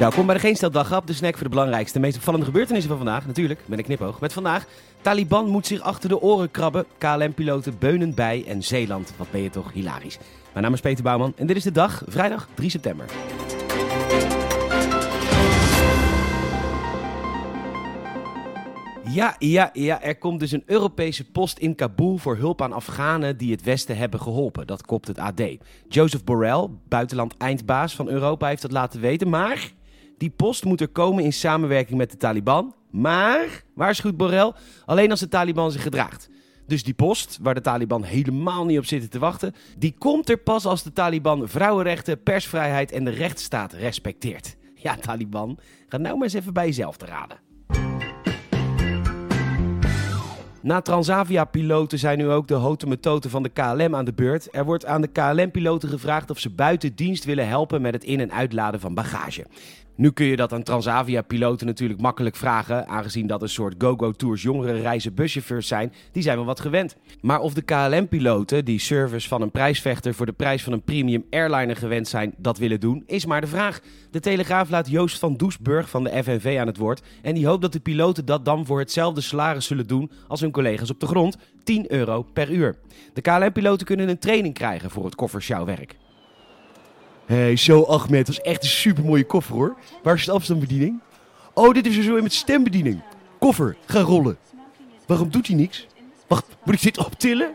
Welkom bij de Geen Stel Daggrap, de snack voor de belangrijkste, meest opvallende gebeurtenissen van vandaag. Natuurlijk, met een knipoog. Met vandaag, Taliban moet zich achter de oren krabben, KLM-piloten beunen bij en Zeeland. Wat ben je toch hilarisch. Mijn naam is Peter Bouwman en dit is de dag, vrijdag 3 september. Ja, ja, ja, er komt dus een Europese post in Kabul voor hulp aan Afghanen die het Westen hebben geholpen. Dat kopt het AD. Joseph Borrell, buitenland eindbaas van Europa, heeft dat laten weten. Maar die post moet er komen in samenwerking met de Taliban. Maar, waarschuwt Borrell, alleen als de Taliban zich gedraagt. Dus die post, waar de Taliban helemaal niet op zitten te wachten, die komt er pas als de Taliban vrouwenrechten, persvrijheid en de rechtsstaat respecteert. Ja, Taliban, ga nou maar eens even bij jezelf te raden. Na Transavia-piloten zijn nu ook de hotemetoten van de KLM aan de beurt. Er wordt aan de KLM-piloten gevraagd of ze buiten dienst willen helpen met het in- en uitladen van bagage. Nu kun je dat aan Transavia-piloten natuurlijk makkelijk vragen, aangezien dat een soort go-go-tours jongere reizen buschauffeurs zijn. Die zijn wel wat gewend. Maar of de KLM-piloten, die service van een prijsvechter voor de prijs van een premium airliner gewend zijn, dat willen doen, is maar de vraag. De Telegraaf laat Joost van Doesburg van de FNV aan het woord. En die hoopt dat de piloten dat dan voor hetzelfde salaris zullen doen als hun collega's op de grond, 10 euro per uur. De KLM-piloten kunnen een training krijgen voor het koffersjouwwerk. Hey, zo Ahmed, dat is echt een supermooie koffer hoor. Waar is de afstandsbediening? Oh, dit is er zo in met stembediening. Koffer, ga rollen. Waarom doet hij niks? Wacht, moet ik dit optillen?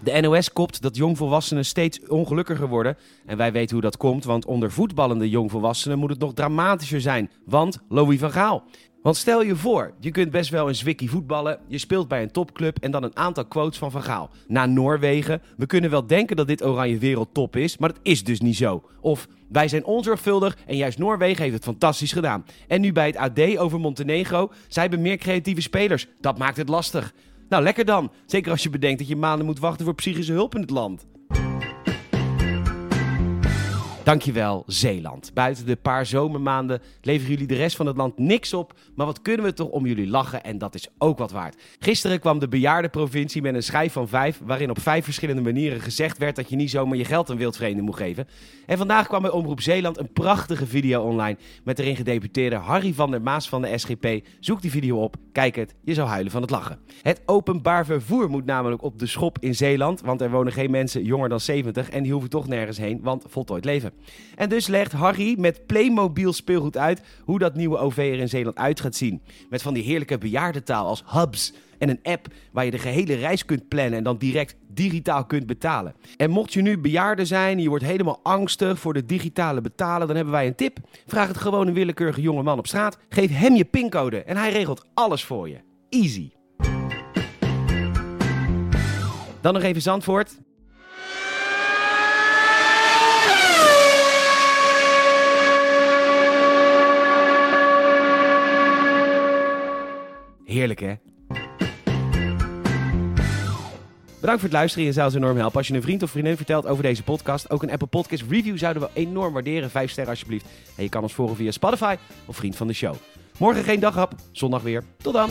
De NOS kopt dat jongvolwassenen steeds ongelukkiger worden. En wij weten hoe dat komt, want onder voetballende jongvolwassenen moet het nog dramatischer zijn. Want Louis van Gaal. Want stel je voor, je kunt best wel een zwikkie voetballen, je speelt bij een topclub en dan een aantal quotes van Van Gaal. Na Noorwegen, we kunnen wel denken dat dit oranje wereldtop is, maar dat is dus niet zo. Of, wij zijn onzorgvuldig en juist Noorwegen heeft het fantastisch gedaan. En nu bij het AD over Montenegro, zij hebben meer creatieve spelers. Dat maakt het lastig. Nou, lekker dan. Zeker als je bedenkt dat je maanden moet wachten voor psychische hulp in het land. Dankjewel, Zeeland. Buiten de paar zomermaanden leveren jullie de rest van het land niks op. Maar wat kunnen we toch om jullie lachen en dat is ook wat waard. Gisteren kwam de bejaardenprovincie met een schijf van vijf... waarin op vijf verschillende manieren gezegd werd dat je niet zomaar je geld aan wildvreemden moet geven. En vandaag kwam bij Omroep Zeeland een prachtige video online... met erin gedeputeerde Harry van der Maas van de SGP. Zoek die video op, kijk het, je zou huilen van het lachen. Het openbaar vervoer moet namelijk op de schop in Zeeland... want er wonen geen mensen jonger dan 70 en die hoeven toch nergens heen, want voltooid leven. En dus legt Harry met Playmobil speelgoed uit hoe dat nieuwe OV er in Zeeland uit gaat zien. Met van die heerlijke bejaardentaal als hubs en een app waar je de gehele reis kunt plannen en dan direct digitaal kunt betalen. En mocht je nu bejaarde zijn en je wordt helemaal angstig voor de digitale betalen, dan hebben wij een tip. Vraag het gewoon een willekeurige jonge man op straat. Geef hem je pincode en hij regelt alles voor je. Easy. Dan nog even Zandvoort. Heerlijk hè? Bedankt voor het luisteren. Je zou ons enorm helpen als je een vriend of vriendin vertelt over deze podcast. Ook een Apple Podcast review zouden we enorm waarderen. Vijf sterren alsjeblieft. En je kan ons volgen via Spotify of vriend van de show. Morgen geen daghap, zondag weer. Tot dan.